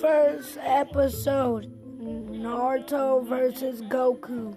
first episode Naruto versus Goku.